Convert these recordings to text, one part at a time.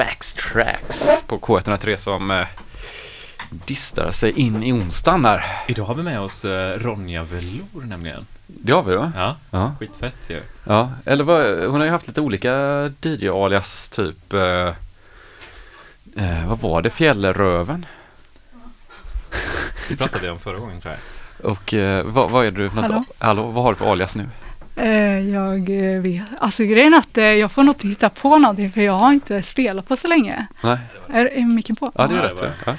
Wax Tracks på K103 som eh, distar sig in i onsdagen här. Idag har vi med oss eh, Ronja Velour nämligen. Det har vi va? Ja, Ja. skitfett ju. ja. Eller vad, hon har ju haft lite olika DJ-alias typ eh, eh, vad var det? Fjällröven? Det pratade vi om förra gången tror jag. Och eh, vad, vad är du för något? Hallå? Hallå, vad har du för alias nu? Eh, jag eh, vet, alltså grejen är att eh, jag får nog hitta på någonting för jag har inte spelat på så länge. Nej, Är, är micken på? ja det är rätt. Ja.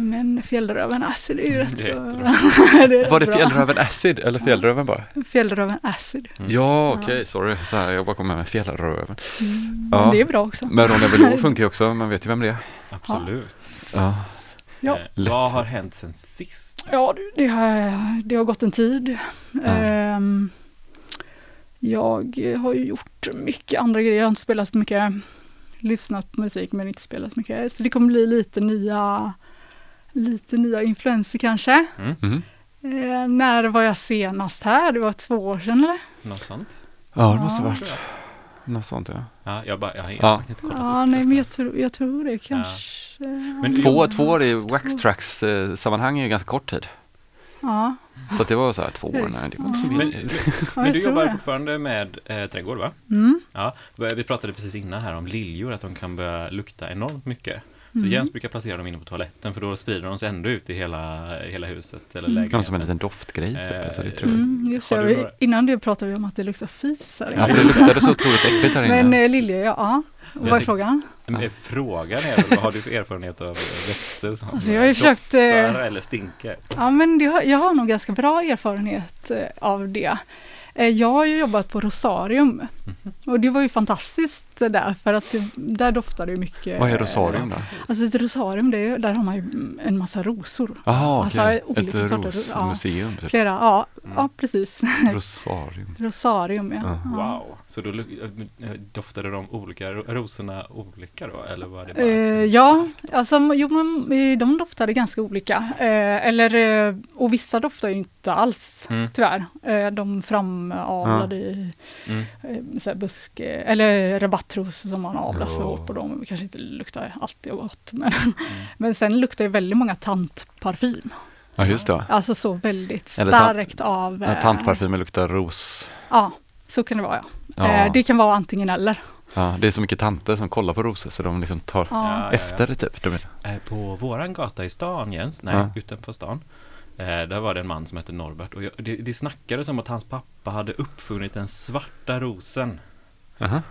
Men fjällröven, det är ju rätt Det är så... jättebra. det är Var det fjällröven acid eller fjällröven bara? Fjällröven acid. Mm. Ja, okej, sorry. Så här, jag bara kom med fjällröven. Mm, Ja. Men det är bra också. Men Ronja Velour funkar ju också, man vet ju vem det är. Absolut. Ja. Ja. Eh, Lätt. vad har hänt sen sist? Ja, det- har, det har gått en tid. Ehm, jag har ju gjort mycket andra grejer. Jag har inte spelat så mycket, lyssnat på musik men inte spelat så mycket. Så det kommer bli lite nya, lite nya influenser kanske. Mhm. Eh, när var jag senast här? Det var två år sedan eller? Något sånt? Ja, det måste Ja. varit något sånt ja. Ja, jag, bara, jag har Ja. inte kollat Ja, upp nej men jag tror, jag tror det kanske. Men Två, två år i Wax Tracks eh, sammanhang är ju ganska kort tid. Ja, Så att det var så här två år, nej det var inte så Ja. Men, du jobbar fortfarande med eh, trädgård va? Mm. Ja, vi pratade precis innan här om liljor, att de kan börja lukta enormt mycket. Så Mm. Jens brukar placera dem inne på toaletten för då sprider de sig ändå ut i hela, hela huset eller Mm. Ja, lägenheten. som en liten doftgrej typ. Eh, Alltså, det tror jag. Mm, just Har det. du några- Innan det pratade vi om att det luktar fis här Ja, för det luktade så otroligt äckligt här inne. Men eh, Lilja, ja, ja. Vad är tänk- frågan? Men eh, frågan är väl, vad har du för erfarenhet av växter som Alltså, jag har ju eh, försökt, eh, doftar eller stinker? Ja, men det jag har nog ganska bra erfarenhet eh, av det. Jag har ju jobbat på Rosarium och det var ju fantastiskt eh, där för att det, där doftar det ju mycket. Vad är rosarium då? Alltså ett rosarium, det är, där har man ju en massa rosor. Jaha, Alltså, okej. olika Ett sorter, ja. rosmuseum typ. Flera, ja, Mm. ja precis. Rosarium. Rosarium, ja. Ja. Wow, så då eh, doftade de olika, ro- rosorna olika då? Eller var det bara ett ja, alltså jo, men, eh, de doftade ganska olika. Eh, eller, och vissa doftar ju inte alls, Mm. tyvärr. De framavlade i Mm. eh, så här rabattros som man avlat för åt på dem. kanske inte luktar alltid gott. Men, men sen luktar ju väldigt många tantparfym. Ja, just det. Alltså så väldigt starkt av... Ja, eh, Tantparfymen luktar ros. Ja, så kan det vara ja. Ja. Eh, det kan vara antingen eller. ja, det är så mycket tanter som kollar på rosor så de liksom tar Ja. Efter det typ. De. Eh, På våran gata i stan Jens, nej Ja. utanför stan Där var det en man som hette Norbert och jag, det, det snackades om att hans pappa hade uppfunnit den svarta rosen Aha.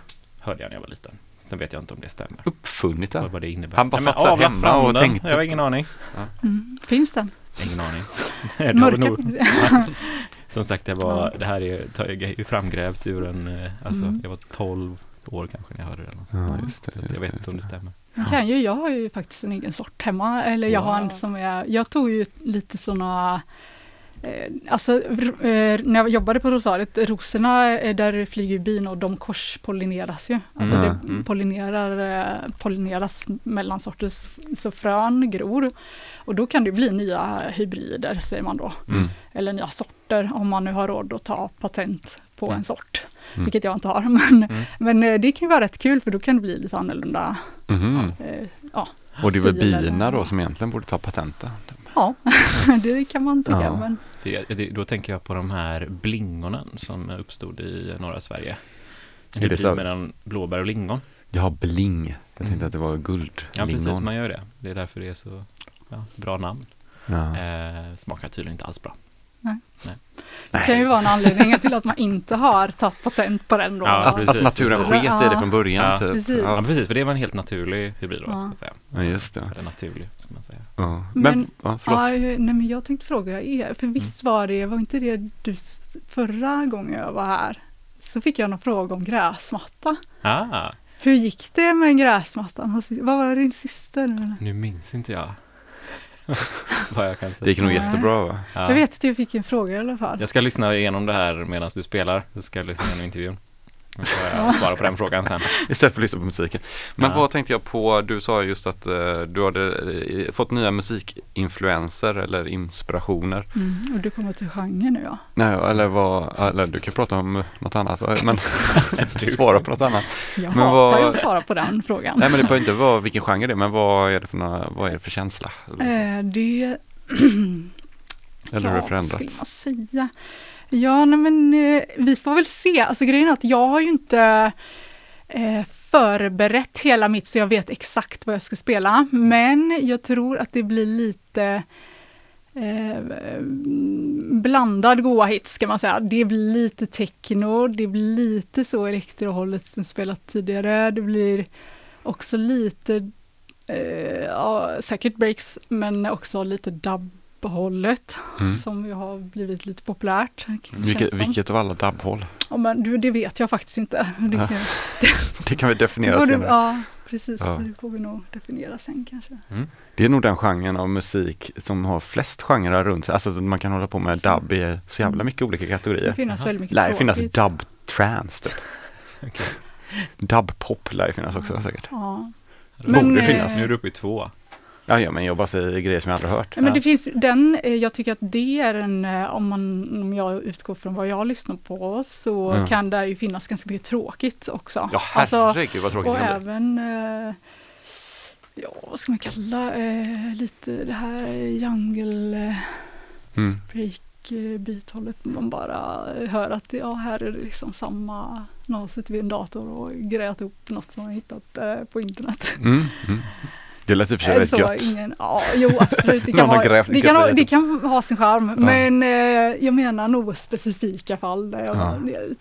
Hörde jag när jag var liten Sen vet jag inte om det stämmer Uppfunnit den. vad det innebär Han bara Nej, men satt hemma fram och den. tänkte. Jag har ingen aning Mm. Finns den? Ingen aning Mörka? nog- Som sagt det var, det här är, framgrävt ur en, eh, alltså Mm. jag var 12 år kanske när jag hörde någonstans. Ja, just det, just jag vet inte om det stämmer Jag kan ju, jag har ju faktiskt en egen sort hemma, eller jag har en som är, jag tog ju lite sådana alltså r- eh, när jag jobbade på Rosariet, rosorna eh, där flyger bin och de korspollineras ju. Alltså Mm. det Mm. pollinerar, eh, pollineras mellan sorter, så frön gror. Och då kan det bli nya hybrider säger man då. Mm. Eller nya sorter om man nu har råd att ta patent på Mm. en sort. Mm. Vilket jag inte har. Men, Mm. men eh, det kan vara rätt kul för då kan det bli lite annorlunda. Mhm. Eh, ja, Och det är väl bina då som egentligen borde ta patenten. Ja. det kan man tycka. Ja. Men, Det, det, då tänker jag på de här blingorna som uppstod i norra Sverige. En Är det hybrid så? mellan blåbär och lingon. Jag har bling. Jag tänkte Mm. att det var guld. Ja, precis. Man gör det. Det är därför det är så ja, bra namn. Ja. Eh, smakar tydligen inte alls bra. Det kan ju vara en anledning till att man inte har tagit patent på den då. Ja, Att, precis, att naturen precis. sket i det från början Ja, typ. precis. Ja, Ja. precis. För det var en helt naturlig hybrid då, Ja. säga. ja, just det. Eller naturlig, ska man säga. Ja. Men, Men- ja. Ja, nej, men jag tänkte fråga er, för visst Mm. var det, var inte det du förra gången jag var här? Så fick jag någon fråga om gräsmatta. Ah, Hur gick det med gräsmattan? Vad var det din syster? eller? nu minns inte jag. Vad jag kan säga. Det gick nog Nej. jättebra va? Ja. Jag vet att jag fick en fråga i alla fall. Jag ska lyssna igenom det här medan du spelar. Så ska jag lyssna igenom intervjun. Jag svara på den frågan sen. Istället för att lyssna på musiken. Men Ja. vad tänkte jag på, du sa just att eh, du hade eh, fått nya musikinfluenser eller inspirationer. Mm, och du kommer till genre nu ja. Nej, eller vad, eller du kan prata om något annat, men svara på något annat. Jag Men hatar ju vad- att svara på den frågan. Nej men det behöver inte vara vilken genre det är, men vad är det för, några, vad är det för känsla? Eller, Eh, det eller hur det ja, förändrats? skulle man säga? Ja, nej, men eh, vi får väl se. Alltså grejen är att jag har ju inte eh, förberett hela mitt så jag vet exakt vad jag ska spela. Men jag tror att det blir lite eh, blandad goa hits kan man säga. Det blir lite techno, det blir lite så elektrohållet som spelat tidigare. Det blir också lite, eh, ja, säkert breaks, men också lite dubbhållet Mm. som ju har blivit lite populärt. Vilket, vilket av alla dubbhåll? Ja, men du, det vet jag faktiskt inte. Det, Ja, kan, Det kan vi det definiera du, senare. ja, precis. Ja. Det får vi nog definiera sen kanske. Det är nog den genren av musik som har flest genrer runt sig. Alltså man kan hålla på med dubb i så jävla mycket olika Det kategorier. finns Jaha. väldigt mycket Lär finnas tråkigt. dub trance typ. Okej. Dub pop lär finnas också säkert. Ja. Det borde eh, finnas. Nu är du uppe i två. Ja, ja men jag bara säger grejer som jag aldrig hört. Men det finns den, eh, jag tycker att det är en, eh, om, man, om jag utgår från vad jag lyssnar på, så Ja. kan det ju finnas ganska mycket tråkigt också. Ja Alltså, herregud vad tråkigt och även, eh, ja vad ska man kalla, eh, lite det här jungle eh, Mm. break eh, beat-hållet. Man bara hör att ja, här är det liksom samma, någon suttit vid en dator och grejat upp något som man hittat på internet. Mm. Det lät i och för sig rätt så gött. Ingen, ja, jo absolut, det kan, ha, grävt- det, kan ha, det kan ha sin charm. Men eh, jag menar nog specifika fall där jag Ja.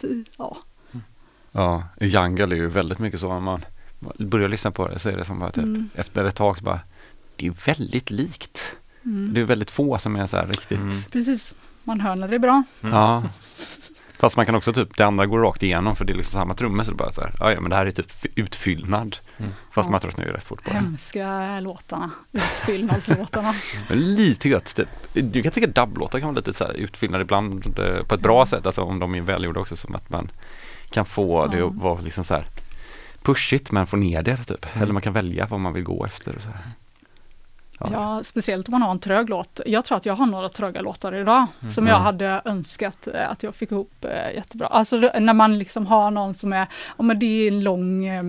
i, ja. Ja, jungle är ju väldigt mycket så. Om man börjar lyssna på det så är det som bara typ Mm. efter ett tag så bara det är ju väldigt likt. Mm. Det är väldigt få som är så här riktigt. Mm. Precis, man hör när det är bra. Mm. Ja. Fast man kan också typ, det andra går rakt igenom för det är liksom samma trummor så det bara så här, ja, men det här är typ utfyllnad. Mm. Fast Ja. man tröttnar ju rätt fort på det. Hemska låtarna, utfyllnadslåtarna. Men lite gött typ. Du kan tycka dubblåtar kan vara lite så här utfyllnad ibland eh, på ett bra Mm. sätt. Alltså om de är välgjorda också som att man kan få det att vara liksom så här pushigt men få ner det typ. Mm. Eller man kan välja vad man vill gå efter. Och så här. Ja. Ja, speciellt om man har en trög låt. Jag tror att jag har några tröga låtar idag som Mm. jag hade önskat eh, att jag fick ihop eh, jättebra. Alltså när man liksom har någon som är, ja men det är en lång eh,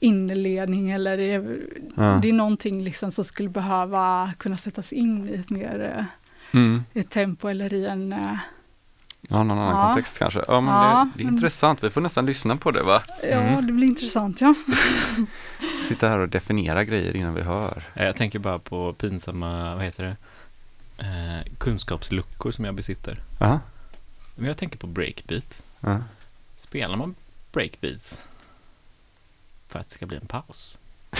inledning eller det är, Ja. det är någonting liksom som skulle behöva kunna sättas in i ett mer Mm. ett tempo eller i en... eh, Ja, någon annan Ja. kontext kanske. Ja, men Ja, det, det är intressant. Vi får nästan lyssna på det va? Ja, Mm. det blir intressant ja. Sitta här och definiera grejer innan vi hör. Eh, Jag tänker bara på pinsamma, vad heter det, eh, kunskapsluckor som jag besitter. Ja. Men jag tänker på breakbeat. ja. Spelar man breakbeats för att det ska bli en paus?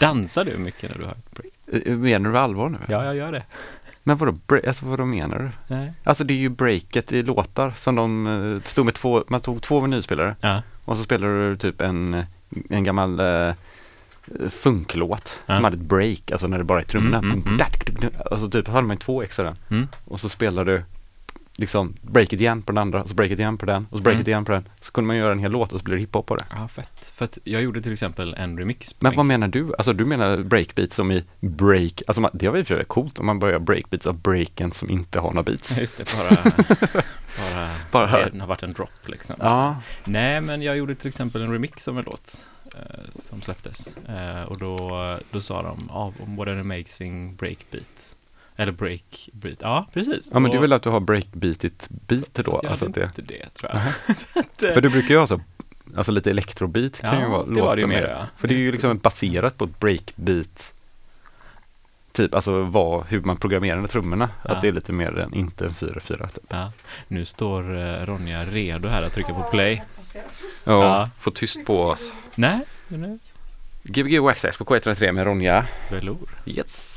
Dansar du mycket när du har ett break? Eh, Menar du allvar nu? Ja, jag gör det. Men vadå, bre- alltså vadå menar du? Nej. Alltså det är ju breaket i låtar som de eh, stod med två, man tog två vinylspelare Ja. och så spelade du typ en, en gammal eh, funklåt Ja. som hade ett break, alltså när det bara är trummorna. Mm, mm, mm. Och så typ hade man två extra. Mm. Och så spelade du liksom breaket igen på den andra och så breaket igen på den och så breaket Mm. igen på den. Så kunde man göra en hel låt och så blev det hiphop på det. Ja, fett. För att jag gjorde till exempel en remix. Men vad menar du? Alltså du menar breakbeat som i break, alltså man, det var och för coolt om man börjar breakbeats av breaken som inte har några beats. Just det, bara, bara, Bara det har varit en drop liksom. Ja, Nej, men jag gjorde till exempel en remix av en låt eh, som släpptes. Eh, och då, då sa de, ah, what an amazing breakbeat. Eller breakbeat, ja precis. ja men Och- du vill att du har breakbeatigt beat då? jag Alltså hade att det, inte det tror jag. Aha. för du brukar ju ha så, alltså lite elektrobeat kan Ja, ju vara det var det mer, ja. För det är ju liksom baserat på ett breakbeat. Typ alltså vad, hur man programmerar trummorna. Ja. Att det är lite mer än inte en 4-4 typ. Ja. Nu står eh, Ronja redo här att trycka på play. Ja, Ja. få tyst på oss. Nej, nu Gbg Waxax på K103 med Ronja. velour. Yes.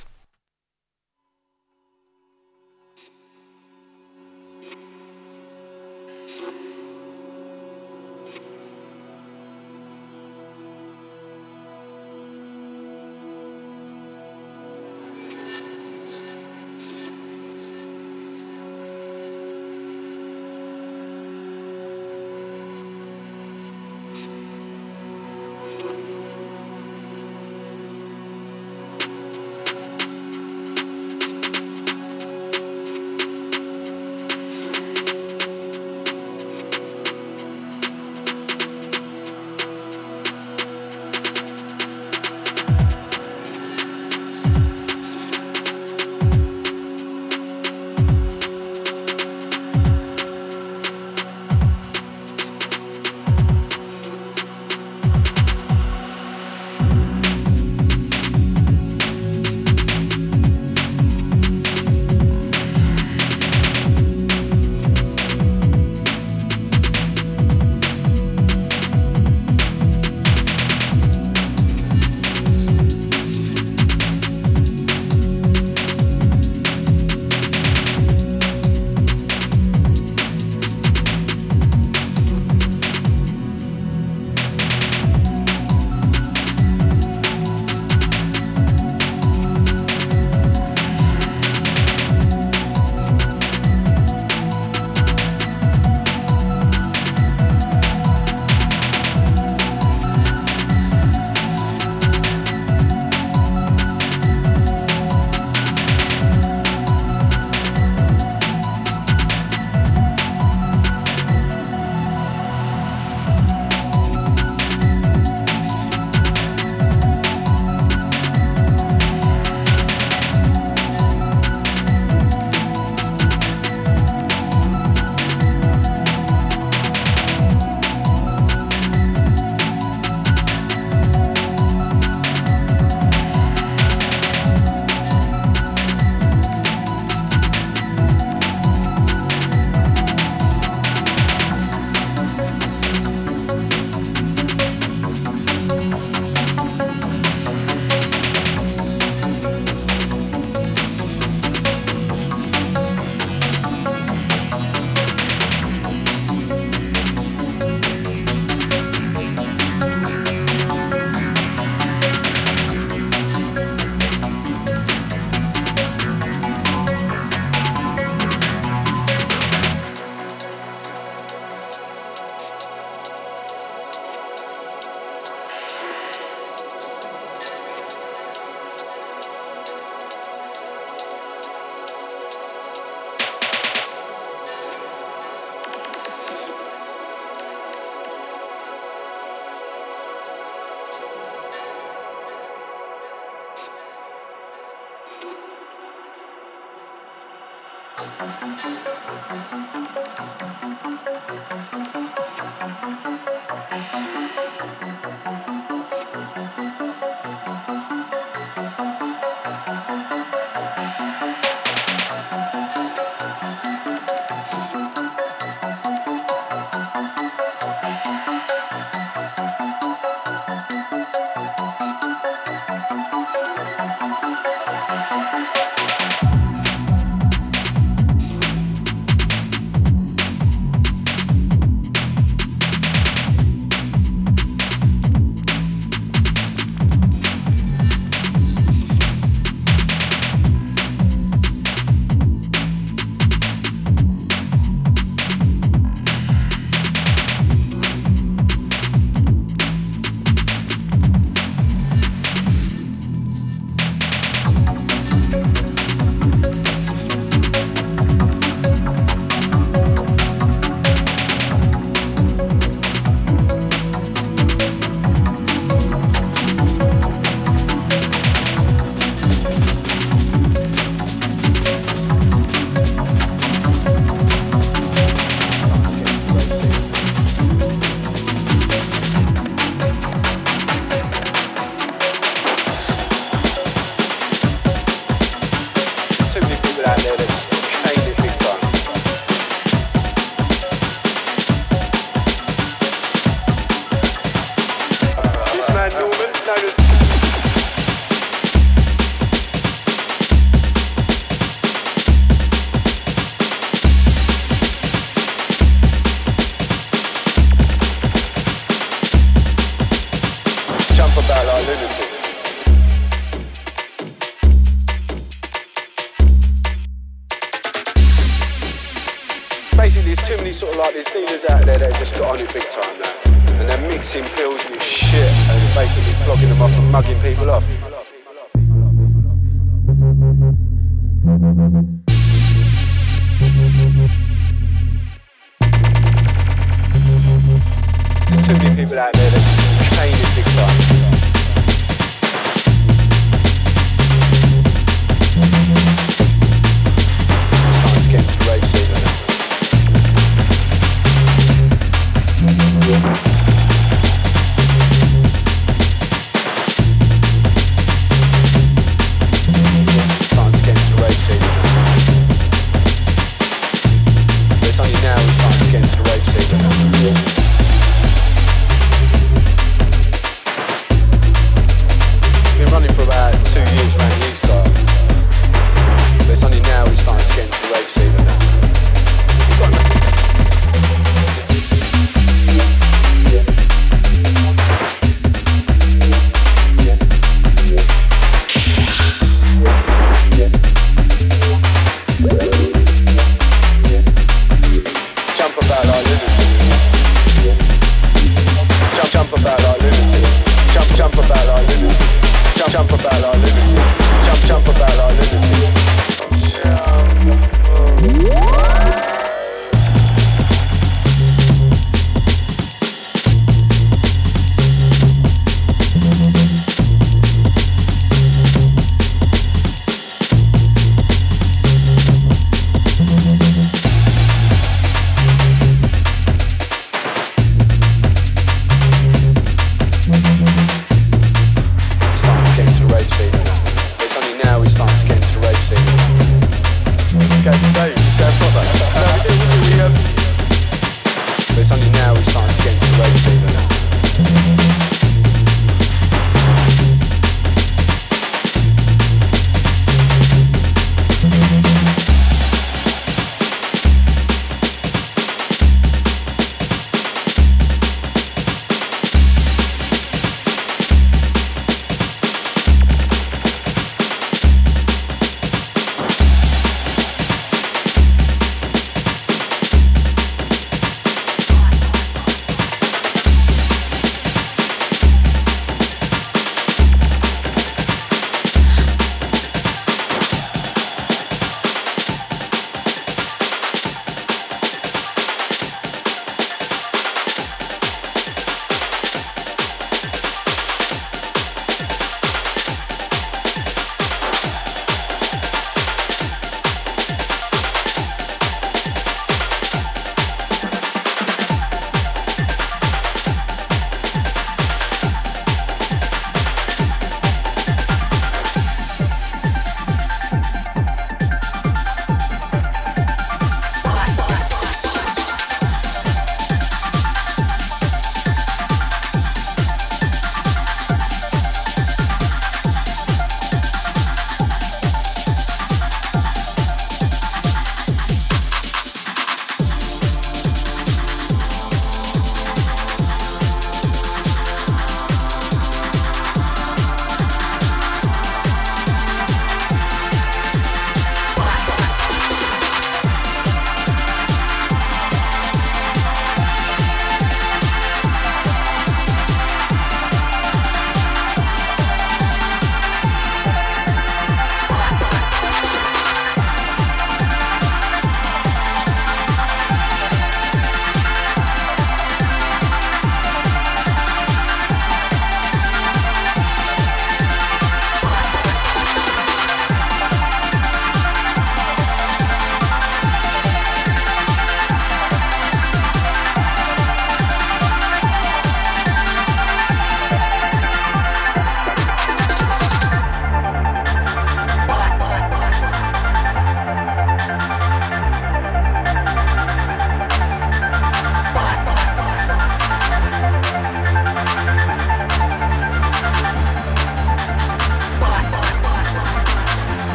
Too many sort of like there's dealers out there that just got on it big time now, and they're mixing pills with shit and basically flogging them off and mugging people off.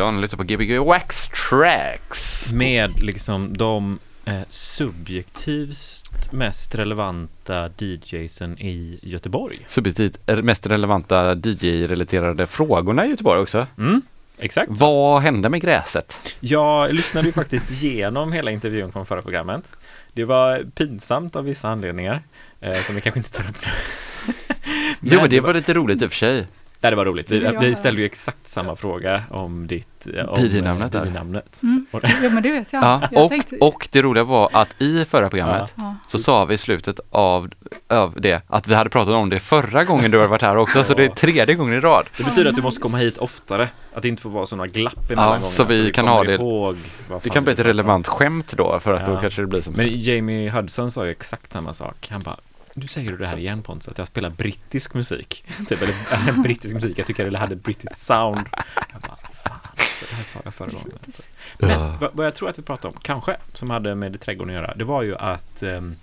Ja, ni lyssnar på Gbg Wax Tracks. Med liksom de eh, subjektivt mest relevanta DJsen i Göteborg. Subjektivt är mest relevanta DJ-relaterade frågorna i Göteborg också. Mm, exakt. Vad hände med gräset? Jag lyssnade ju faktiskt igenom hela intervjun från förra programmet. Det var pinsamt av vissa anledningar eh, som vi kanske inte tar upp nu. jo, men det var lite roligt i och för sig. Nej, det var roligt. Vi, Ja. vi ställde ju exakt samma fråga om ditt eh, om, DJ-namnet eh. Mm. Och- Jo men det vet jag. Ja, jag och, tänkte, och det roliga var att i förra programmet ja. så sa vi i slutet av, av det att vi hade pratat om det förra gången du har varit här också, så det är tredje gången i rad. Det betyder att du måste komma hit oftare. Att det inte får vara sådana glapp emellan Ja, gångerna. så vi kan ha det- Ihåg Det kan bli ett relevant skämt då, för att då Ja. kanske det blir som så. Men Jamie Hudson sa ju exakt samma sak. Han bara, nu säger du det här igen Pontus, att jag spelar brittisk musik. typ, eller äh, brittisk musik, jag tycker det hade brittisk sound. Jag bara, fan, alltså, det här sa jag förra gången. Alltså. Men vad, vad jag tror att vi pratade om, kanske, som hade med trädgården att göra, det var ju att um,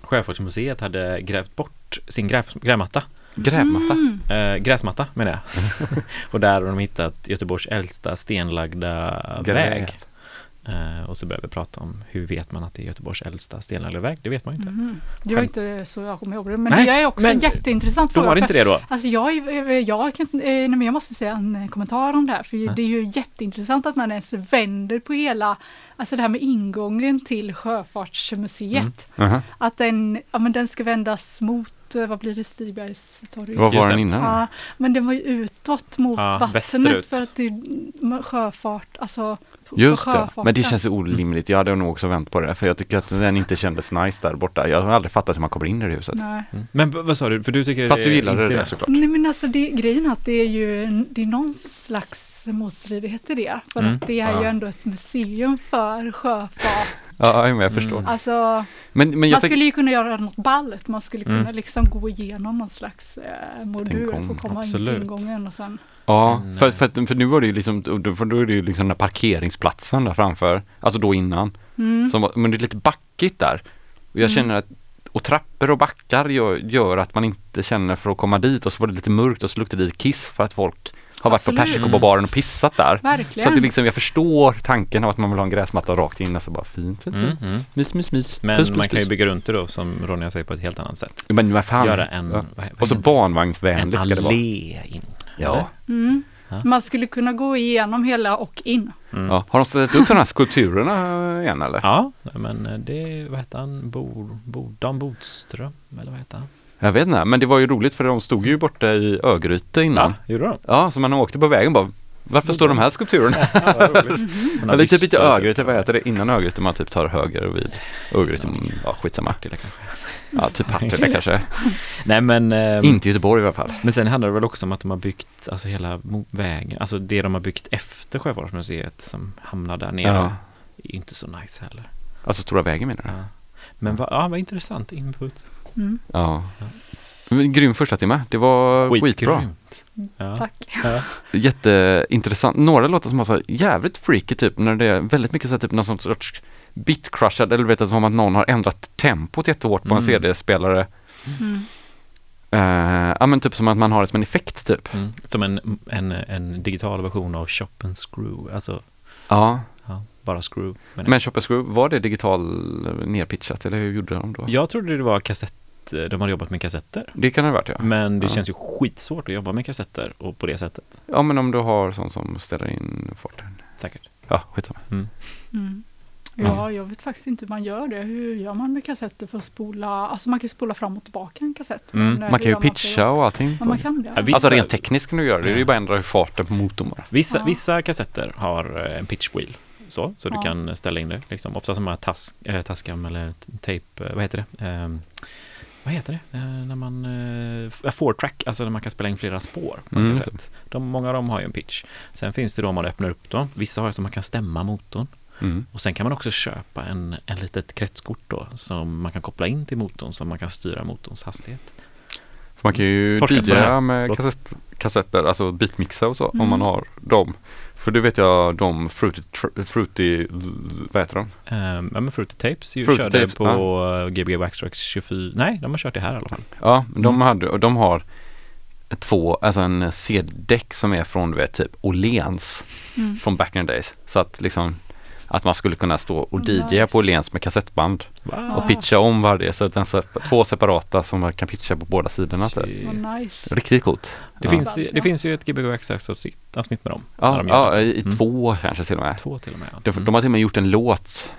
Sjöfartsmuseet hade grävt bort sin gräv, grävmatta. Grävmatta. Mm. Eh, gräsmatta menar jag. och där har de hittat Göteborgs äldsta stenlagda Gräv. väg. Eh, och så börjar vi prata om hur vet man att det är Göteborgs äldsta stenlagda? Det vet man ju inte. Mhm. Det var inte så jag kommer ihåg det. Men Nej, det är också men en jätteintressant Då fråga. var det inte det då? Alltså jag, är- jag, kan, eh, jag måste säga en eh, kommentar om det här. För det är ju jätteintressant att man ens vänder på hela, alltså det här med ingången till Sjöfartsmuseet. Aha. Att den, ja, men den ska vändas mot, eh, vad blir det, Stigbergs torg? Vad var den det. innan? Ja, men den var ju utåt mot Ja, vattnet västerut. för att det är sjöfart, alltså Just det, men det känns ju orimligt. Jag hade nog också vänt på det, för jag tycker att den inte kändes nice där borta. Jag har aldrig fattat hur man kommer in i det huset. Nej. Mm. Men vad sa du? För du tycker Fast det du gillade inte det är- såklart. Nej men alltså det, grejen är att det är ju det är någon slags motstridighet i det. För Mm. att det är ju Ja. ändå ett museum för sjöfart. Ja, men jag förstår. Mm. Alltså Men, men jag man skulle ju kunna göra något ballt. Man skulle kunna Mm. liksom gå igenom någon slags eh, modul för att komma in absolut. till ingången och sen. Ja, Men, för, för, för nu var det ju liksom, då- för då är det ju liksom den parkeringsplatsen där framför, alltså då innan. Mm. Som, men det är lite backigt där. Och jag Mm. känner att, och trappor och backar gör, gör att man inte känner för att komma dit och så var det lite mörkt och så luktade det kiss för att folk har varit Absolut. på Persikobaren och pissat där. Verkligen. Så att det liksom, jag förstår tanken av att man vill ha en gräsmatta rakt in och så bara fint, fint, Mm, fint. mm. Mys, mys, mys. Men Pus, pus, man kan ju bygga runt det då som Ronja säger på ett helt annat sätt. Men vad fan. Göra en, ja. vad, vad Och så en barnvagnsvänligt ska det vara. allé in. Ja. Mm. Man skulle kunna gå igenom hela och in. Mm. ja. Har de ställt upp de här skulpturerna igen eller? Ja, men det, vad heter han, Bo, Bo, Dan Bodström, eller vad heter han? Jag vet inte, men det var ju roligt för de stod ju borta i Örgryte innan. Ja, gjorde de? Ja, så man åkte på vägen bara varför står de här skulpturerna? Ja, typ inte bystar. Örgryte, vad heter det? Innan Örgryte man typ tar höger vid Örgryte, mm, ja skitsamma. Partille kanske. Ja, typ Partille kanske. Nej men, ehm, Inte Göteborg i alla fall. men sen handlar det väl också om att de har byggt, alltså hela vägen, alltså det de har byggt efter Sjöfartsmuseet som hamnar där nere. Ja. är inte så nice heller. Alltså Stora vägen menar du? Ja. Men vad, ja, vad intressant input. Mm. Ja. Men Grym första timme. Det var skitbra. Skitgrymt. Ja. Tack. Ja. Jätteintressant. Några låtar som var så jävligt freaky typ när det är väldigt mycket så här, typ någon sorts bitcrushad eller vet att som att någon har ändrat tempot jättehårt på en Mm. CD-spelare. Mm. Eh, ja men typ som att man har det som en effekt typ. Mm. Som en, en, en digital version av Shop and Screw, alltså Ja. ja, bara Screw. Men, Men Shop Screw, var det digital nerpitchat eller hur gjorde de då? jag trodde det var kassett, de hade jobbat med kassetter. Det kan det ha varit ja. Men det Ja. känns ju skitsvårt att jobba med kassetter och på det sättet. Ja men om du har sånt som ställer in farten. Säkert. Ja, skitsamma. Mm. Ja, jag vet faktiskt inte hur man gör det. Hur gör man med kassetter för att spola? Alltså man kan ju spola fram och tillbaka en kassett. Mm, eh, Man kan ju pitcha och allting. Ja, man kan det. Ja, vi- Alltså Vissa- rent tekniskt kan du göra det. Det är ju bara att ändra farten på motorn bara. Vissa, Ja. vissa kassetter har eh, en pitch wheel. Så, så du kan ställa in det. Liksom. Ofta som här tas, äh, Tascam eller t- tape, eh, vad heter det? Ehm, vad heter det? Eh, när man, uh, four track, alltså när man kan spela in flera spår på en Mm. kassett. De, många av dem har ju en pitch. Sen finns det då om man öppnar upp dem. Vissa har ju som man kan stämma motorn. Mm. Och sen kan man också köpa en, en litet kretskort då som man kan koppla in till motorn så man kan styra motorns hastighet. För man kan ju. DJa med kassett, kassetter, alltså beatmixa och så om Mm. man har dem. För det vet jag de Fruity, fruity vad heter de? Um, ja men Fruity Tapes ju Fruity körde Tapes, på ja. Gbg Waxtrax 24, nej de har kört det här i alla fall. Ja, de Mm. hade och de har två, alltså en CD-däck som är från du vet typ Åhléns Mm. från back in the days. Så att liksom att man skulle kunna stå och Oh, DJa nice. på Åhléns med kassettband Wow. och pitcha om varje så att den två separata som man kan pitcha på båda sidorna. Typ. Nice. Riktigt coolt. Det, Ja. finns, ju- det finns ju ett Gbg avsnitt avsnitt med dem. Ja, de ja i Mm. två kanske till och med. Två till och med. ja. De, Mm. de har till och med gjort en låt,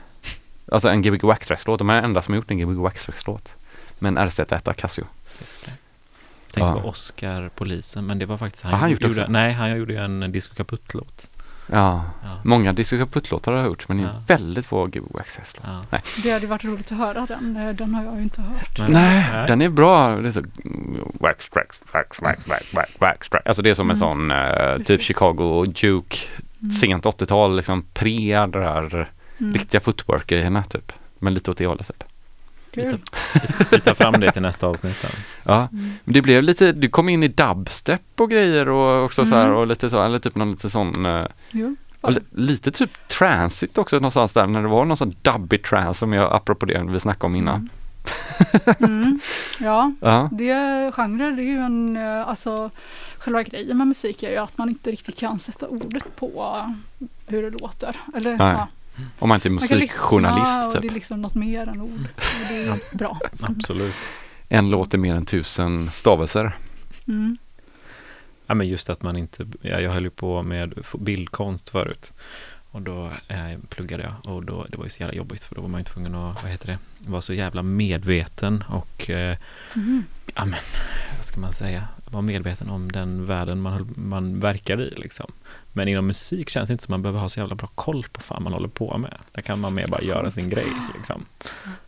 alltså en Gbg Waxtrax-låt. De är enda som har gjort en Gbg Waxtrax-låt. Med en RZ1 Casio. Just det. Jag tänkte Ja. på Oscar, polisen, men det var faktiskt han gjort det gjorde, också? Nej, han gjorde ju en Disco Kaputt-låt. Ja, Ja. många Disco Kaputt-låtar har jag hört men det är Ja. väldigt få Gbg Waxtrax-låtar. Ja. Det hade varit roligt att höra den. Eh, Den har jag ju inte hört. Men- Nej, den är bra. Det är så, wax, wax, wax, wax, wax, wax, wax, wax. Alltså det är som en Mm. sån eh, typ. Chicago Duke, Mm. sent 80-tal, liksom pre det här Mm. riktiga footwork-grejerna typ. Men lite åt det hållet typ. Vi tar fram det till nästa avsnitt. Då. Ja, Mm. men det blev lite, du kom in i dubstep och grejer och också så här Mm. och lite så, eller typ någon lite sån eh, Jo. lite typ transit också någonstans där när det var någon sån dubbig trance som jag apropå det vi snackade om innan. Mm. Ja, Ja, det genrer det är ju en, eh, alltså själva grejen med musik är ju att man inte riktigt kan sätta ordet på hur det låter. Eller, Nej, ja, om man inte är man kan lyssna musikjournalist och det är typ. liksom något mer än ord. Det är bra. Absolut. En låt är mer än tusen stavelser. Mm. Ja, men just att man inte, ja, jag höll ju på med bildkonst förut. Och då eh, pluggade jag och då, det var ju så jävla jobbigt för då var man ju tvungen att, vad heter det, vara så jävla medveten och eh, Mm. ja men, vad ska man säga, vara medveten om den världen man, man verkar i liksom. Men inom musik känns det inte som man behöver ha så jävla bra koll på vad man håller på med. Där kan man mer bara göra sin grej liksom.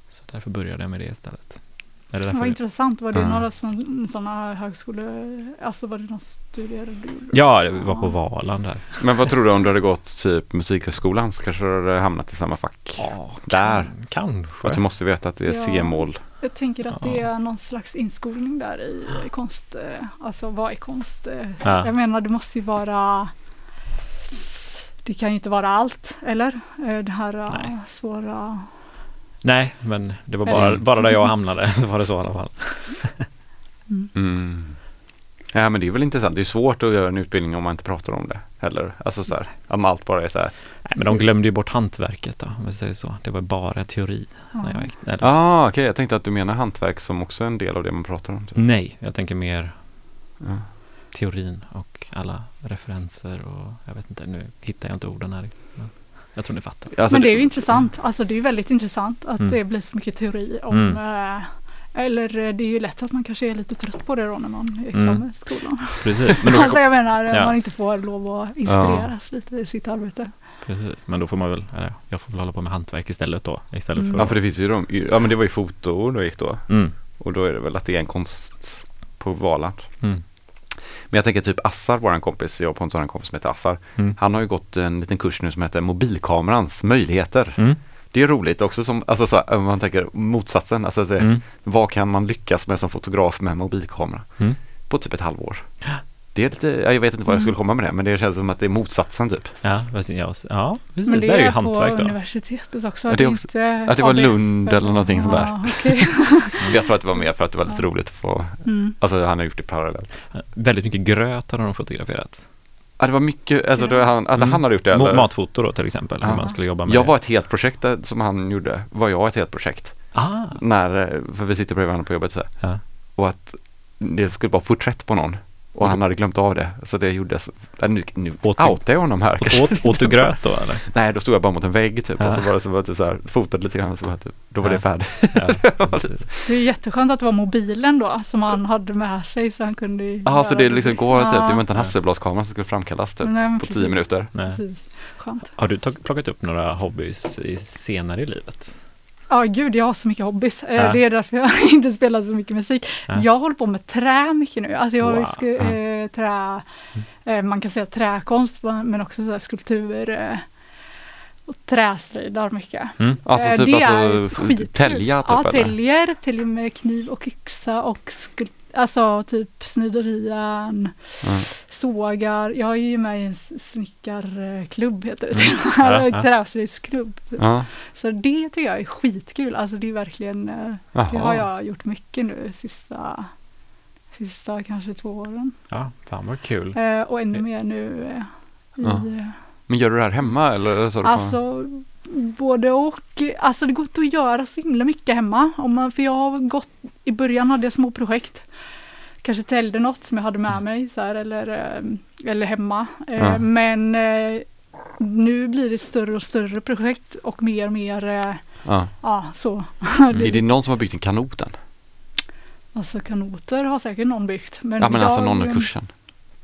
Så därför började jag med det istället. Är det därför Vad intressant. Var det Ja. några sådana högskole... Alltså var det några studier du gjorde? Ja, det var på Valand där. Men vad tror du om du hade gått typ musikhögskolan så kanske du hade hamnat i samma fack? Ja, Där. Kanske. För att du måste veta att det är Ja. C-mål. Jag tänker att det är någon slags inskolning där i, i konst. eh, Alltså vad är konst? eh. Ja. Jag menar det måste ju vara det kan ju inte vara allt, eller? Eh, Det här eh, Nej. svåra... Nej, men det var bara, Eller- bara där jag hamnade så var det så i alla fall. Mm. Ja men det är väl intressant. Det är svårt att göra en utbildning om man inte pratar om det heller. Alltså så här, om allt bara är så här. Nej, men de glömde ju bort hantverket då, om vi säger så. Det var bara teori. Jag eller, Ah, okej, jag tänkte att du menar hantverk som också är en del av det man pratar om. Typ. Nej, jag tänker mer Ja. Teorin och alla referenser och jag vet inte, nu hittar jag inte orden här. Men jag tror ni fattar. Alltså, Men det är ju intressant. Alltså det är väldigt intressant att Mm. det blir så mycket teori om Mm. eh, eller eh, det är ju lätt att man kanske är lite trött på det då när man är klar Mm. med skolan. Precis, men då, alltså jag menar Ja. man inte får lov att inspireras lite i sitt arbete. precis, men då får man väl, eller jag får väl hålla på med hantverk istället då. Istället Mm. för, Ja för det finns ju de, ja men det var ju foto du gick då. mm, Och då är det väl att det är en konst på Valand. mm, Men jag tänker typ Assar, våran kompis, jag och Pontus har en kompis som heter Assar. Mm. Han har ju gått en liten kurs nu som heter mobilkamerans möjligheter. mm, Det är roligt också som, alltså så, om man tänker motsatsen, alltså det, mm, vad kan man lyckas med som fotograf med mobilkamera? Mm. På typ ett halvår. Det är lite, ja, jag vet inte vad jag skulle komma med det, men det känns som att det är motsatsen typ. ja, precis, ja, ja, precis, Men det där är ju är hantverk på då. universitetet också. Ja, det det också- inte ja, det var ABF Lund eller någonting sånt där. Ja, okej. Jag tror att det var mer för att det var lite roligt att få, Mm. alltså han har gjort det parallellt. Väldigt mycket gröt har de fotograferat. Ja det var mycket, alltså det, han, alltså, Mm. han hade gjort det. Eller? Matfoto då till exempel, hur Ja. man skulle jobba med Jag det. var ett helt projekt där, som han gjorde, var jag ett helt projekt. Ah, När, eh, för vi sitter bredvid varandra på jobbet så här. Ja. Och att det skulle vara porträtt på någon. Och han hade glömt av det. Så det gjordes, äh, nu, nu Åt outar jag honom här. kanske. åt, åt du gröt då eller? Nej, då stod jag bara mot en vägg typ. Ja. Och så var det så, var det typ så här, fotade lite grann. Så var det typ, då var Ja. det färdigt. Ja. Det är jätteskönt att det var mobilen då som han hade med sig så han kunde Jaha, så det liksom går typ, det var Ja. inte en Hasselbladskamera som skulle framkallas typ. Nej, på tio minuter. Nej. Precis. Skönt. Har du plockat upp några hobbys i, senare i livet? Ja, gud, jag har så mycket hobbys. Eh, Ja. Det är därför jag inte spelar så mycket musik. Ja. Jag håller på med trä mycket nu. Alltså jag har ju Wow. eh, trä, eh, man kan säga träkonst, men också så skulptur eh, och träslöjdar mycket. Alltså Eh, typ det alltså är f- skitkul. tälja typ Ja, täljer, täljer med kniv och yxa och skul- Alltså typ sniderian, Mm. sågar. Jag är ju med i en snickarklubb heter det. Mm. Ja, ja. Träslöjdsklubb. Ja, Så det tycker jag är skitkul. Alltså det är verkligen, eh, det har jaha. jag gjort mycket nu sista sista kanske två åren. Ja, fan vad kul. Eh, och ännu mer nu eh, i. Men gör du det här hemma eller? så Alltså både och. Alltså det går inte att göra så himla mycket hemma. Om man, för jag har gått, i början hade jag små projekt. Kanske täljde något som jag hade med mig så här, eller, eh, eller hemma. Eh, Ja. Men eh, nu blir det större och större projekt och mer och mer, ja. ja så. Är det någon som har byggt en kanot än? Alltså kanoter har säkert någon byggt. Men, Ja men alltså någon i kursen?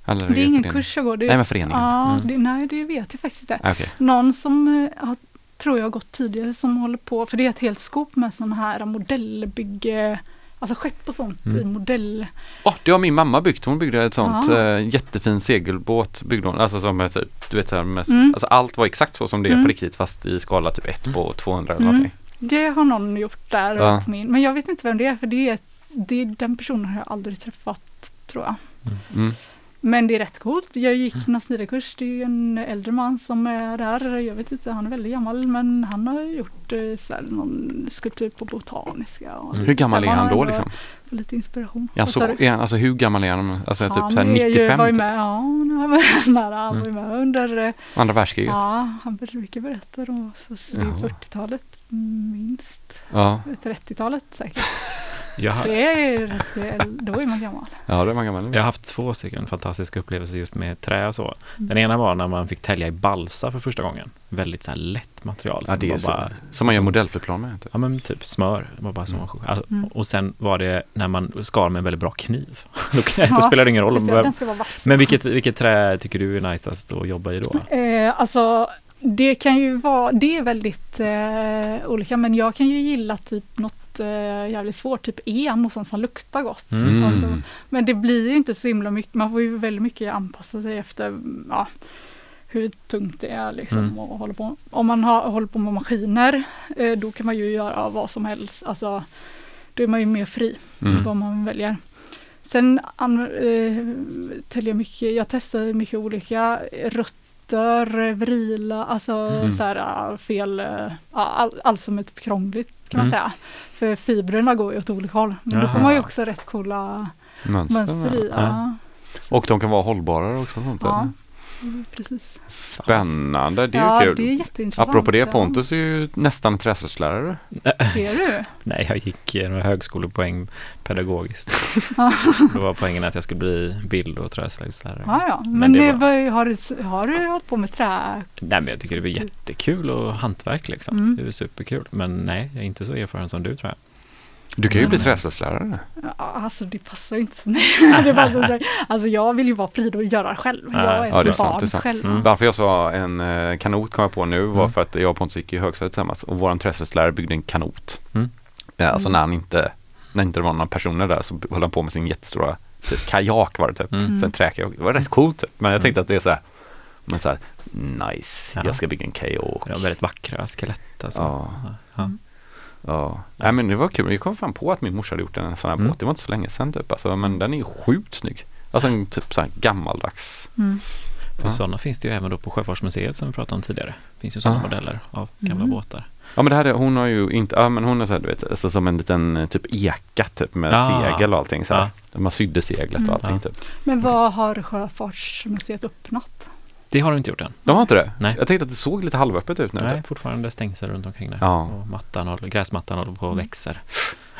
Eller Det är ingen föreningen? kurs jag går. Det, Nej men föreningen? ja, Mm. det, nej det vet jag faktiskt inte. Ah, Okej. Någon som har, tror jag har gått tidigare som håller på, för det är ett helt skop med sådana här modellbygge, alltså skepp och sånt Mm. i modell. Åh, det har min mamma byggt. Hon byggde ett sånt Ja. eh, jättefin segelbåt. Byggde hon, alltså som är du vet så här med, Mm. alltså allt var exakt så som det är Mm. på riktigt fast i skala typ 1 på 200 eller Mm. någonting. Det har någon gjort där Ja. min, men jag vet inte vem det är för det är, det, den personen har jag aldrig träffat tror jag. Mm. Men det är rätt coolt. Jag gick Nasira-kurs, det är en äldre man som är där. Jag vet inte, han är väldigt gammal men han har gjort eh, så här, någon skulptur på Botaniska. Och Hur gammal så är han då liksom? Lite inspiration. Ja, så, så- han, alltså hur gammal är han? Alltså typ så här är ju- 95? var ju Typ. med, ja, han var nära. Han var ju med under, eh, Andra världskriget? ja, han brukar berätta då, så, så det är Jaha. 40-talet minst. Ja, 30-talet säkert. Jag har, Det är ju rätt, då är man gammal. ja det är man gammal. jag har haft två stycken fantastiska upplevelser just med trä och så. Mm. Den ena var när man fick tälja i balsa för första gången. Väldigt så här lätt material. Ja, som det är var så. bara, Som man gör modellflygplan med. Typ. Ja men typ smör. Var bara som Mm. alltså, Mm. Och sen var det när man skar med en väldigt bra kniv. då, då Ja, spelar det ingen roll. Om, men vilket, vilket trä tycker du är najsast att jobba i då? Eh, alltså det kan ju vara, det är väldigt eh, olika men jag kan ju gilla typ något eh, jävligt svårt, typ en och sånt som luktar gott. Mm. Alltså, men det blir ju inte så himla mycket, man får ju väldigt mycket anpassa sig efter ja, hur tungt det är liksom Mm. och hålla på. Om man har, håller på med maskiner eh, då kan man ju göra vad som helst, alltså då är man ju mer fri Mm. vad man väljer. Sen an, eh, jag mycket, jag testar mycket olika rötter, vrila, alltså Mm. så här ah, fel, eh, all, allt som är typ krångligt kan man Mm. säga. För fibrerna går ju åt olika håll. Men då får Jaha. man ju också rätt coola Mönster. mönster i. ja. Ja, Och de kan vara hållbarare också. och Sånt där. ja. Mm, precis. Spännande, det är ja, ju kul. det är jätteintressant. Apropå det. Pontus är ju nästan träslöjdslärare. Är du? Nej, jag gick eh, några högskolepoäng pedagogiskt. Då var poängen att jag skulle bli bild och träslöjdslärare. Ja, ja. Men, Men det det var- var... har, du, har du hållit på med trä? Nej, men jag tycker det var jättekul och hantverk liksom. Mm. Det är superkul. Men nej, jag är inte så erfaren som du tror jag. Du kan ju bli Mm. träslöjdslärare. Ja, alltså det passar ju inte så mig. det passar inte. Alltså jag vill ju vara fri och göra själv. Ja, Jag är ja, ett barn sant. själv. Mm. Varför jag sa en eh, kanot kom jag på nu var Mm. för att jag och Pontus gick i högstadiet tillsammans och våran träslöjdslärare byggde en kanot. Mm. Ja, alltså Mm. när han inte, när inte det var några personer där så höll han på med sin jättestora typ, kajak var det typ. Mm. Sen träkajak. Det var rätt coolt typ. Men jag tänkte att det är så här, men så här nice, Ja. jag ska bygga en kajak. Det var väldigt vackra skelett alltså. Ja. Ja. Ja, nej men det var kul. Jag kom fram på att min morsa hade gjort en sån här Mm. båt. Det var inte så länge sedan typ. Alltså, men den är ju sjukt snygg. Alltså en typ så här gammaldags. Mm. För Ja. sådana finns det ju även då på Sjöfartsmuseet som vi pratade om tidigare. Det finns ju sådana Ah. modeller av gamla Mm. båtar. Ja men det här är, hon har ju inte, ja men hon är så här, du vet, alltså som en liten eh, typ eka typ med Ah. segel och allting så här. Ja. Man sydde seglet Mm. och allting Ja. typ. Men vad har Sjöfartsmuseet öppnat? Det har de inte gjort än. De har inte det? Nej. Jag tänkte att det såg lite halvöppet ut nu. Nej, Typ. fortfarande stängsel runt omkring där. Ja. Och mattan håller, gräsmattan håller på och Mm. växer.